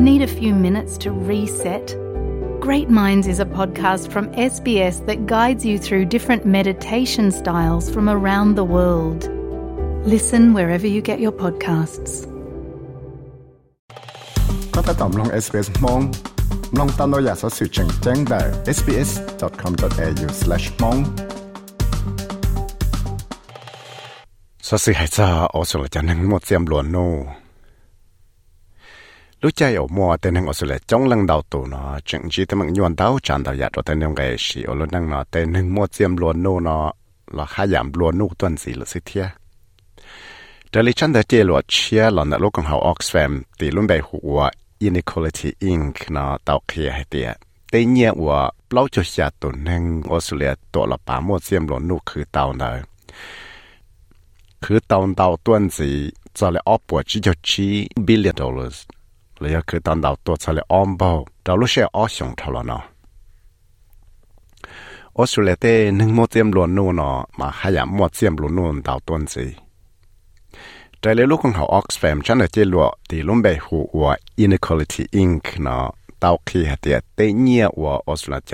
Need a few minutes to reset? Great Minds is a podcast from SBS that guides you through different meditation styles from around the world. Listen wherever you get your podcasts. ก็ถ้าตอบลง SBS มองลองตามเราอยากสอสื่อแจ้งแจ้งได้ sbs.com.au/mong สอสื่อให้จ้าโอสุลจะนั่งหมดเสียมล้วนโนรู้ใจอมัวแต่นั่งโอสุลจ้องลังดาวตัวเนาะจังจีแต่มันยวนดาวจานดาวอยากตัวแต่นั่งไงสิโอลุนั่งเนาะแต่นั่งหมดเสียมล้วนโน lúc chạy ở mùa tên hàng ở sửa trong lần đầu tù nó. Chỉ tên mình nhuận đau chẳng đào giặt rồi tên sĩ ở lúc năng nó. Mua xiêm luôn nô nó là hai giảm luôn nô tuần gì là sự thiệt trở lại chân đã là nó lúc còn học Oxfam thì lúc đại hùa Inequality Inc. nó tạo kia hay tiệt tế nhiên của cho xa tù năng ở sửa tổ là bà mua xiêm luôn nô khứ tàu nợ. Khứ tàu tàu tuần gì cho lại ốc bộ cho chi billion dollars. เลยคือตอนเตาตัวจะเลยออมบ่เราลูกเชียออกชงเท่าแล้วเนาะออสเตรเลียเต้หนึ่งหมดเสียมหลอนนูเนาะมาขยันหมดเสียมหลอนนูเตาต้นสี แต่เลยลูกของเขาออกซแฟมฉันเลยเจลวตีลุ่มใบหัว inequality inc เนาะเตาคีหเตียเตเนียว่าออสเตรเ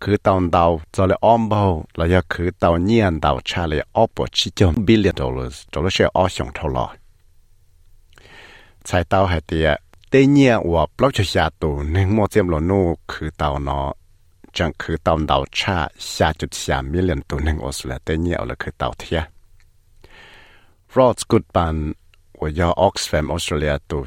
ลียจะนึ่งมัวเจียมหลนุกเปล่าจะชาตูคือเตาเลยคือเตาเตาจะเลยอ้อมเบาแล้วยังคือเตาเนียนเตาชาเลยอ้อปวดชิจง billion dollars จะเลยเชื่ออ้อชงเท่าไหร่ใช้เตาหเตียเตเนียว่าเปล่าจะชาตูนึ่งมัวเจียมหลนุกคือเตาเนาะจังคือตอนดาวชาชาจุดสามมิลลิอนตัวหนึ่งออสเตรเลียเตเนียเลยคือเตาเทียรอดสกุดปันว่ายาออกซแฟมออสเตรเลียตัว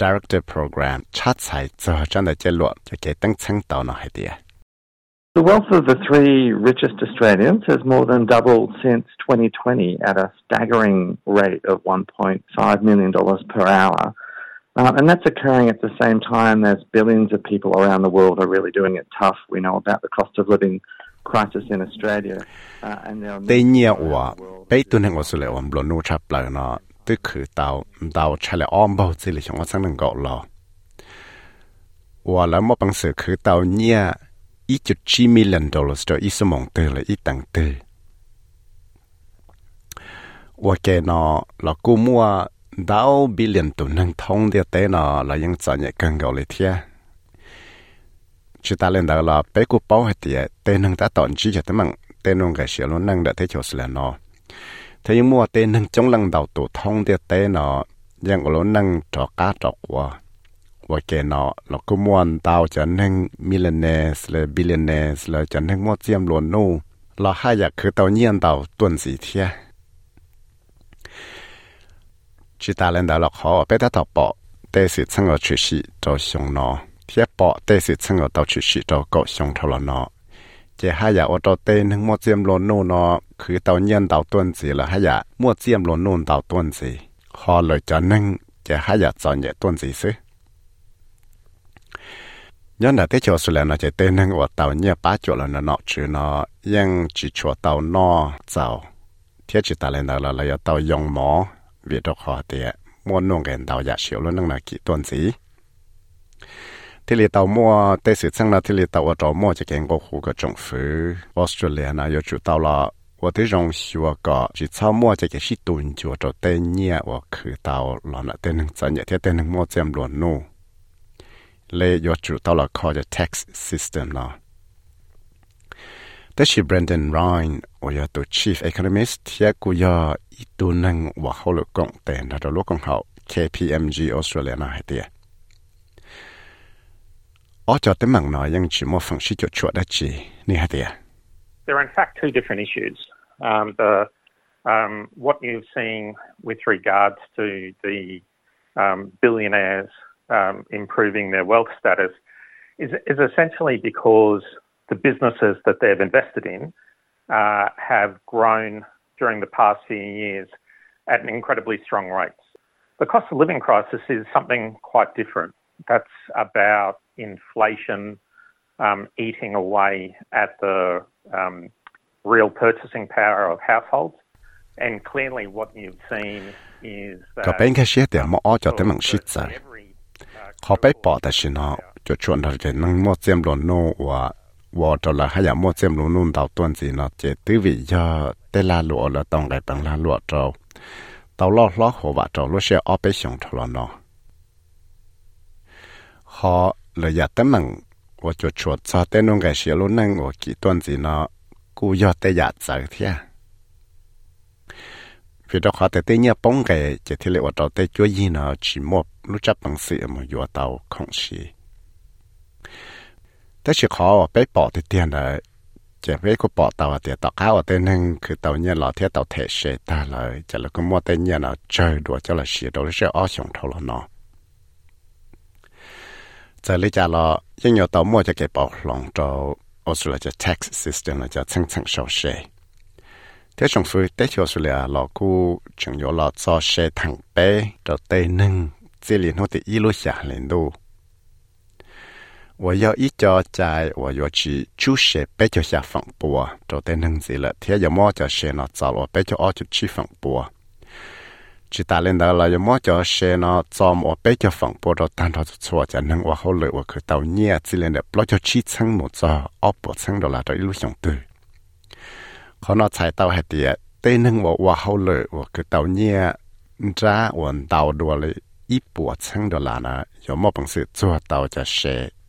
director program ชัดใส่จะจังได้เจลวดจะเกิดตั้งชั้งเตาหน่อยเดีย The wealth of the three richest Australians has more than doubled since 2020 at a staggering rate of $1.5 million per hour. Uh, and that's occurring at the same time as billions of people around the world are really doing it tough. We know about the cost of living crisis in Australia. Uh, and there are ít chút chi million dollars cho ít số mong tư là ít tăng tư và cái nó là cô mua đào billion tu năng thông địa tế nó là những sản nhẹ cần gọi là thiệt chỉ ta lên đó là bé cô bảo hết tiệt tế năng ta tận chỉ cho tới mạng tế nông cái xe luôn năng đã thấy chỗ là nó thế nhưng mua tế năng chống lăng đầu tu thông địa tế nó yang lo nang cho cá cho qua ว่าแกเนาะเราก็มวนเตาจะนึ่งมิลเลเนสเลยบิลเลเนสเลยจะนึ่งมอดเจียมลวนนูเราให้อยากคือเตาเยี่ยนเตาต้นสีเทียจิตาเลนดาเอาขอไปถ้าต่อปอเตสิสังเกตชิชิเตาชงนาะเทียปอเตสิสังเกตเาชิชิเตาก็ชงท่ละเนาะให้อยากอดเตนึงมดเจียมลนนูเนาะคือเตาเยี่ยนเตาต้นสีแล้วให้อยากมดเจียมลนนูเตาต้นสีคอเลยจะนึ่งเจ้าอยากสอนเยต้นสีซื้อ nhân là thế cho sự là nó chạy tên năng của tàu nhẹ ba chỗ là nó nọ chứ, nó nhưng chỉ chỗ tàu nó giàu thiết chỉ ta lên đó là là tàu dùng mỏ vì đó họ thì mua nông cái tàu giả xíu luôn năng là kỹ tuần gì thì lì tàu mua tây sử sang là thì lì tàu ở chỗ mua chỉ cái có khu cái trung phú. Australia nó có chủ tàu là 我的用学个是草木这个是蹲着着等你我去到了那等能咱也天等能莫这么乱弄。lay your true tao la call your tax system la. That she Brendan Ryan or your to chief economist here ku ya itu nang wa holo kong te na do lo kong hao KPMG Australia na hai tia. O cho te mang na yang chi mo fang shi cho chua da chi ni hai tia. There are in fact two different issues. Um, the um, what you've seen with regards to the um, billionaires um, improving their wealth status is, is essentially because the businesses that they've invested in uh, have grown during the past few years at an incredibly strong rate. The cost of living crisis is something quite different. That's about inflation um, eating away at the um, real purchasing power of households. And clearly, what you've seen is that ก็ เขาไปปอแต่ชินะจะชวนเราจะนั่งมดเจียมหลนโนว่าวอตให้ยามดเจียมหลนนุนเต่าต้นสีนะเจตื้อวิยาเตลาหลัวละต้องไรปังลาหลัวเจ้าต่าล้อล้อหัวว่าเจ้าลูเชียออไปชงทลนอเขาเลยอยากตั้งมั่งว่าจะชวนซาเต้นงไกเชียลุนั่งว่ากี่ต้นสีนะกูยอดแต่อยากเจอเที่ย vì đó họ tê tê nhớ bông cái chỉ thì lệ và trâu tê chúa gì nó chỉ một lúc chấp bằng sự mà vừa tàu không xí thế chỉ khó bé bỏ thì tiền là chỉ bé có bỏ tàu thì tàu cao ở tên คือ tàu nhớ là thế tàu thể sẽ ta là chỉ là có mua tên nhớ là chơi đùa cho là xí đó là sẽ ở trong thâu là nó giờ lý trả là nhưng nhiều tàu mua cho cái bảo lòng cho Australia tax system là cho chân chân sầu xe thế trong phu tế cho Australia là cô chẳng có là cho xe thẳng bé cho tên nâng chỉ liền hỗ thì ít lúc xả lên đâu 我要一家在我要去注射比较下防波，做得能子了，天有么就射那早我比较二就去防波。chỉ ta lên đó là เขานอใช้เตาหัเตียเต้นึงว่าว่าเขาเลยว่าคือเตาเนี่ยจ้าวันเตาดัวเลยอีปวดชังดอลลานะยอมมอบังสือจัวเตาจะเช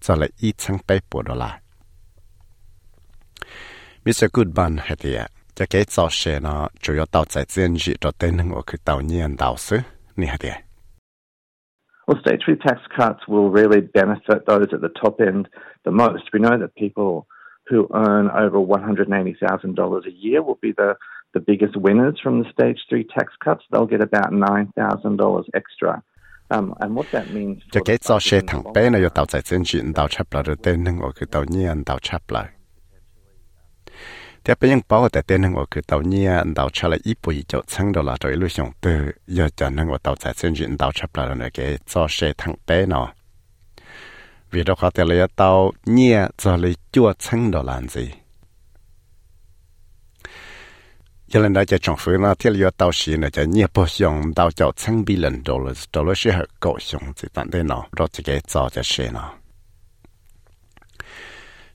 จะเลยอีชังไปปวดดอลลามิสกุดบันหัเตียจะเกจอเชนะจุยเตาใจเจนจีตัเต้นึงว่าคือเตาเนี่ยเตาซื้อนี่หัเตีย Well, stage three tax cuts will really benefit those at the top end the most. We know that people who earn over $180,000 a year will be the, the biggest winners from the stage three tax cuts. They'll get about $9,000 extra. cho cái cho xe thằng bé này tàu chạy trên chuyện tàu lại rồi tên nâng ở cái tàu nhiên tàu chấp lại thế bây giờ bảo tại tên nâng ở cái tàu nhiên tàu chấp lại ít bụi chỗ chân đó là rồi lúc xong từ giờ cho nâng ở tàu chạy trên chuyện tàu lại rồi cái cho xe thằng bé nó vì đó họ thể lấy tàu nhẹ cho lấy chua chân đó làm gì. Giờ nên đó cho trong phương nó thiết lấy tàu xí này cho nhẹ bộ xong, tàu cho trăm là dollars là sẽ hợp cổ dùng thì tận đây nó rồi chỉ cái cho cho xe nó.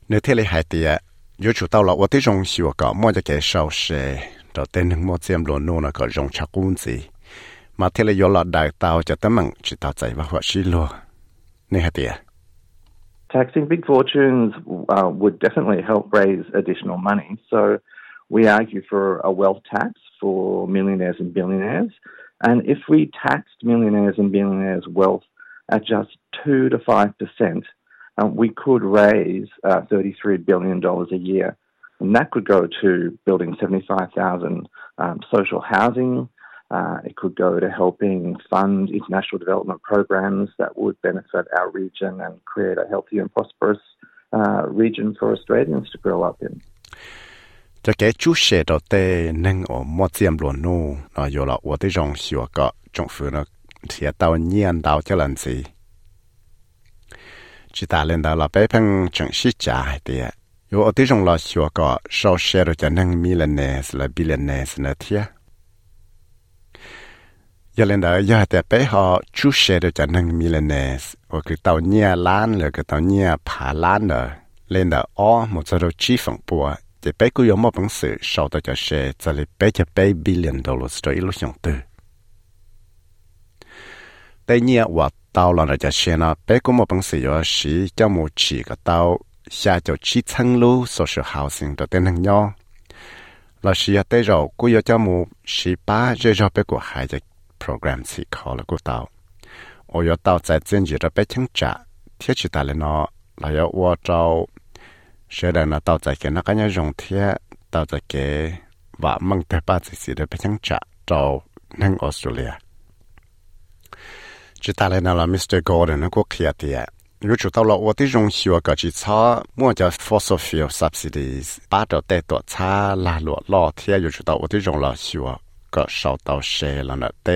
Nếu thiết liệu hai thì yêu chủ tàu là tôi thấy dùng xíu cả mua cho cái sau xe rồi tên hưng mua xem luôn nó có dùng chắc quân gì mà thiết liệu là đại tàu cho tấm bằng chỉ tàu chạy vào hoa xí luôn nè hai thì Taxing big fortunes uh, would definitely help raise additional money. So We argue for a wealth tax for millionaires and billionaires. And if we taxed millionaires and billionaires' wealth at just 2 to 5%, um, we could raise uh, $33 billion a year. And that could go to building 75,000 um, social housing. Uh, it could go to helping fund international development programs that would benefit our region and create a healthy and prosperous uh, region for Australians to grow up in. จะแกจูเชดเตนึงอมอเจียมลวนนูนอยละวติจงหัวก็จงฝืนเสียตาวเนียนดาวเจริญสีจิตาเลนดาวละไปพังจังชิจาเตียโยอติจงละหัวก็ชาวเชดจะนึงมิเลเนสละบิเลเนสนะเทีย billion dollars cho ilu xong tư đây nhẹ và tao là cho xe nó bé có một bằng sự cho sĩ cho một chỉ cái tao xa cho chi thân lưu social housing cho tên hàng nhau là sĩ ở đây rồi cũng có cho một sĩ ba rồi cho bé của hai cái program chỉ khó là của tao ở yo tao tại trên gì đó bé chẳng trả thiết chỉ ta lên nó là yo wa trâu sẽ là nó tàu chạy cái nó cái nhau dùng thế tàu chạy cái và mang tới ba chỉ sĩ để bên trả cho nâng Australia chỉ ta lại là Mr. Gordon nó quốc kia thì nếu chúng ta là 我的用户个只差，我叫 fossil fuel subsidies，把着带多差拉落老天，有知道我的用了户个少到谁了呢？带年我了可以到了呢，估计了牙齿一我要去到天。在你家老特别在 Anthony Albanese 呢，古到开到路前头是 CABC 系的呀。那样子 古些早了叫自己，我要是叫老早叫写成白天，你好的。I'll make a few points. The first is that the government's position hasn't changed. The second is that uh, inequality is an issue, and the government look, has looked at ways in which we can uh, improved that position. That's why uh, measures such as uh, strengthening Medicare, uh, the measures that we have for cheaper childcare, are all aimed at uh, improving that position. Uh, bear in mind that the states. กูสหายเอาไปอยากถ้าเธออยา ก at 40จะจงฝืน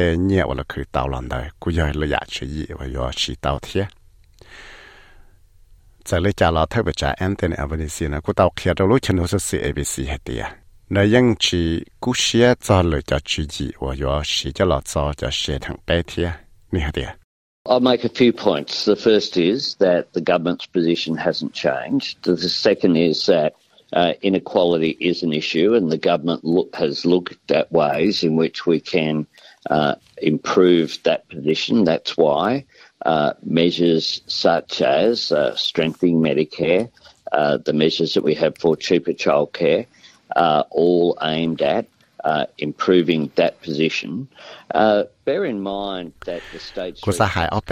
นะอยู่จีหลงจะใจอยู่หลอดซอเชถังเป้เนาะอย่าอ้อตัวสิจะไปยังป้อให้เตียจะแกจิตเอาใจว่าหัวชิลัวเนาะยั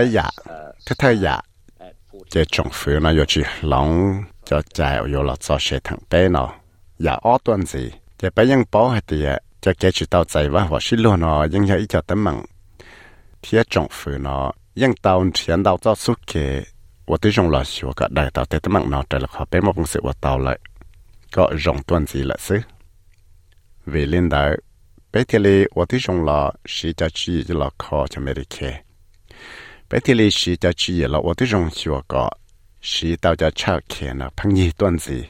งอยากอีจะตั้งมังเทียจง cho chạy ở là cho xe thằng bé nó giả dạ, ó tuần gì? Giờ bé ยัง bỏ hết thì cho cái chỉ tàu chạy và họ xin luôn nó nhưng giờ ít cho tấm mạng thiết trọng phứ nó nhưng tàu chiến đào cho suốt kề. Và tới trong là sửa cả đại tao tới tấm mạng nó trở lại họ bê một công sự và tao lại. Có rộng tuần gì lại xứ? Vì lên đó bé thì lì và tới trong là sĩ cho chi là khó cho mẹ đi kề bé thì lì sĩ cho chi là và tới trong sửa cả sĩ tao cho chào kia nó phăng nhi tuần gì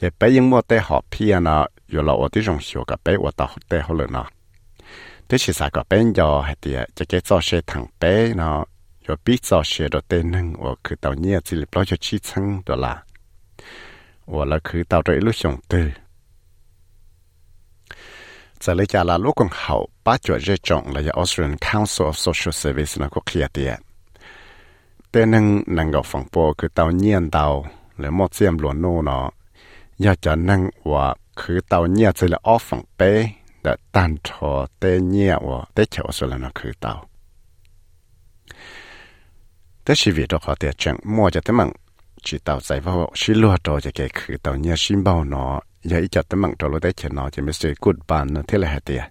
để bé yên mua tê họ pia nó dù là ở tí rong hiểu cái bé ở tao tê họ lửa nó thế chỉ sao cái bé giờ hay tiệt cái cái cho xe thằng bé nó rồi biết cho xe đồ tê nâng ở cứ tao nhia chỉ lập lo cho chi chăng đó là ở là cứ tao rồi lúc sống tư giờ lấy trả là lúc còn hậu ba chuỗi rơi trọng là Australian Council of Social Service nó có kia tiệt แต่นึงนังกับฝั่งโปคือเตาเงียนเตาหรือมอดเสียมหลวนโน่เนาะอยากจะนั่งว่าคือเตาเนียนจะละออฝังเป้แต่ตันทอเตเนียว่าเตเฉาสุดแล้วนะคือเตาแต่ชีวิตเราขอเตียจังมัวจะต้งมั่งชีเตาใส่เพราะว่าชีลัวโตจะแก่คือเตาเงียชิมเบาเนาะอย่าอีจะดตั้งมั่งตัวเราไเฉนเนาะจะไม่ใช่กุดบานเนาะเท่าไรเตีย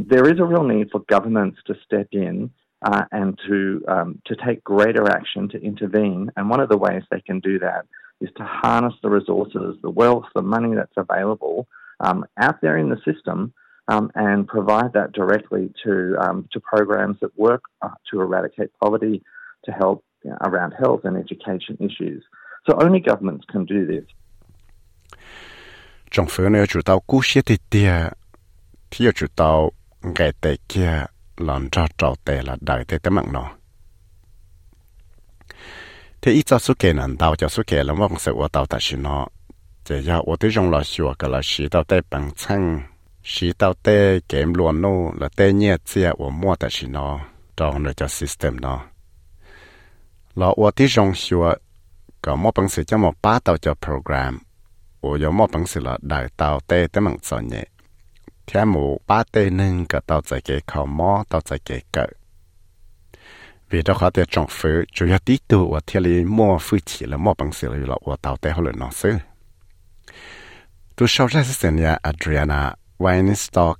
There is a real need for governments to step in uh, and to um, to take greater action to intervene. And one of the ways they can do that is to harness the resources, the wealth, the money that's available um, out there in the system um, and provide that directly to um, to programs that work uh, to eradicate poverty, to help you know, around health and education issues. So only governments can do this. Trong phương thì tia, thì kia ra tệ là tệ tế mạng nó. Thế ít kẻ kẻ là mong nó, là tệ bằng สีเต้าเต้เกมลวนโน่ละเต้เนี่ยเสียอวมั่วแต่สีนอจองเลยจะสิสเต็มนอลออวที่จงชัวก็มอปังสือจะมอป้าเต้าจะโปรแกรมอวยมอปังสือละได้เต้าเต้แต่มังสอนเนี่ยแค่หมูป้าเต้หนึ่งก็เต้าใจเกเขามอเต้าใจเกเกิด vì đó khó để trong phứ chủ yếu tí tụ và thiên lý mua phứ chỉ là mua bằng sự là của tàu tế hồ lợi nó sư. Tu sau ra sẽ nhà Adriana ว Weinstock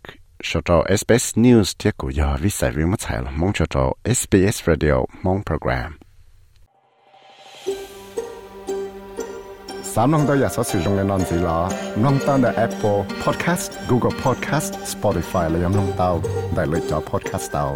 ชจอ SBS News ที่ยกูยอวิสัยวิมัตไทยมองชจอ SBS Radio มองโปรแกรมสามน้องตัวอยากสอสื่อตรงในนอนสีหลอน้องตั้งแต่ Apple Podcast Google Podcast Spotify และยังน้องเตาได้เลยจอ Podcast เตา